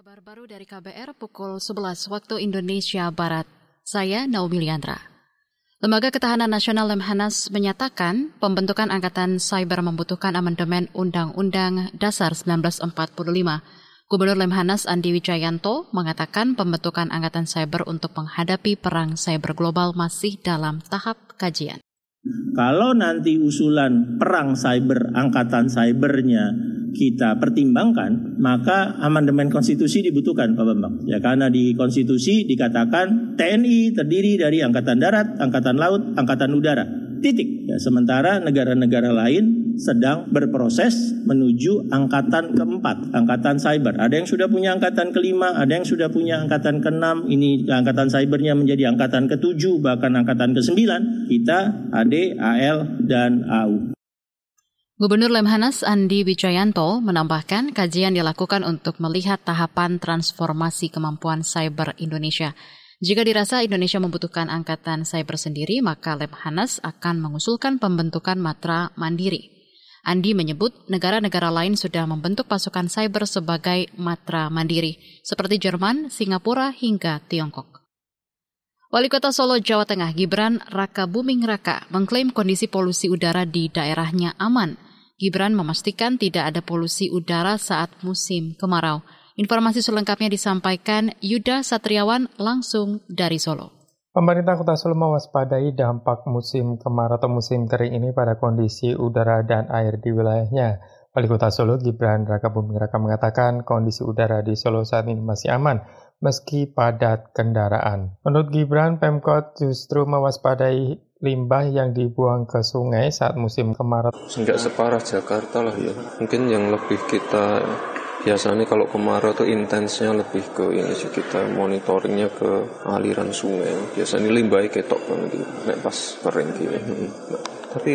Kabar baru dari KBR pukul 11 waktu Indonesia Barat. Saya Naomi Liandra. Lembaga Ketahanan Nasional Lemhanas menyatakan pembentukan Angkatan Cyber membutuhkan amandemen Undang-Undang Dasar 1945. Gubernur Lemhanas Andi Wijayanto mengatakan pembentukan Angkatan Cyber untuk menghadapi perang cyber global masih dalam tahap kajian. Kalau nanti usulan perang cyber, angkatan cybernya kita pertimbangkan, maka amandemen konstitusi dibutuhkan Pak Bambang. Ya karena di konstitusi dikatakan TNI terdiri dari angkatan darat, angkatan laut, angkatan udara. Titik. Ya, sementara negara-negara lain sedang berproses menuju angkatan keempat, angkatan cyber. Ada yang sudah punya angkatan kelima, ada yang sudah punya angkatan keenam. Ini angkatan cybernya menjadi angkatan ketujuh, bahkan angkatan kesembilan. Kita AD, AL, dan AU. Gubernur Lemhanas Andi Wijayanto menambahkan kajian dilakukan untuk melihat tahapan transformasi kemampuan cyber Indonesia. Jika dirasa Indonesia membutuhkan angkatan cyber sendiri, maka Lemhanas akan mengusulkan pembentukan matra mandiri. Andi menyebut negara-negara lain sudah membentuk pasukan cyber sebagai matra mandiri, seperti Jerman, Singapura, hingga Tiongkok. Wali Kota Solo, Jawa Tengah, Gibran Raka Buming Raka, mengklaim kondisi polusi udara di daerahnya aman Gibran memastikan tidak ada polusi udara saat musim kemarau. Informasi selengkapnya disampaikan Yuda Satriawan langsung dari Solo. Pemerintah Kota Solo mewaspadai dampak musim kemarau atau musim kering ini pada kondisi udara dan air di wilayahnya. Wali Kota Solo Gibran Raka Buming Raka mengatakan kondisi udara di Solo saat ini masih aman meski padat kendaraan. Menurut Gibran, Pemkot justru mewaspadai limbah yang dibuang ke sungai saat musim kemarau. Enggak separah Jakarta lah ya. Mungkin yang lebih kita biasanya kalau kemarau tuh intensnya lebih ke ini sih kita monitoringnya ke aliran sungai. Biasanya limbah ketok banget gitu. Nek pas kering gini. Nah, tapi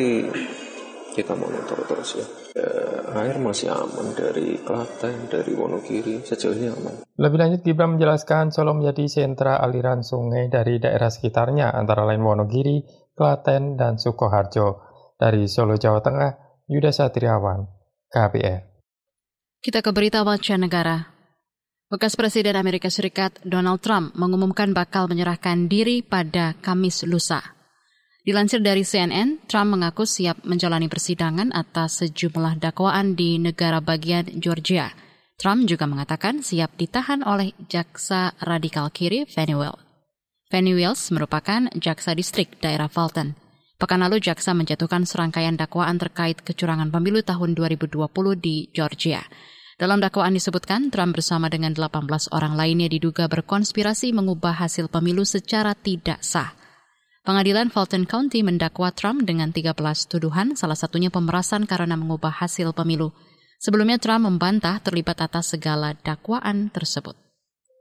kita monitor terus ya. ya. Air masih aman dari Klaten, dari Wonogiri, sejauh ini aman. Lebih lanjut, Gibran menjelaskan Solo menjadi sentra aliran sungai dari daerah sekitarnya, antara lain Wonogiri, Klaten, dan Sukoharjo. Dari Solo, Jawa Tengah, Yuda Satriawan, KBR. Kita ke berita negara. Bekas Presiden Amerika Serikat Donald Trump mengumumkan bakal menyerahkan diri pada Kamis lusa. Dilansir dari CNN, Trump mengaku siap menjalani persidangan atas sejumlah dakwaan di negara bagian Georgia. Trump juga mengatakan siap ditahan oleh jaksa radikal kiri Fannie Wells. Fanny Wells merupakan jaksa distrik daerah Fulton. Pekan lalu jaksa menjatuhkan serangkaian dakwaan terkait kecurangan pemilu tahun 2020 di Georgia. Dalam dakwaan disebutkan Trump bersama dengan 18 orang lainnya diduga berkonspirasi mengubah hasil pemilu secara tidak sah. Pengadilan Fulton County mendakwa Trump dengan 13 tuduhan, salah satunya pemerasan karena mengubah hasil pemilu. Sebelumnya Trump membantah terlibat atas segala dakwaan tersebut.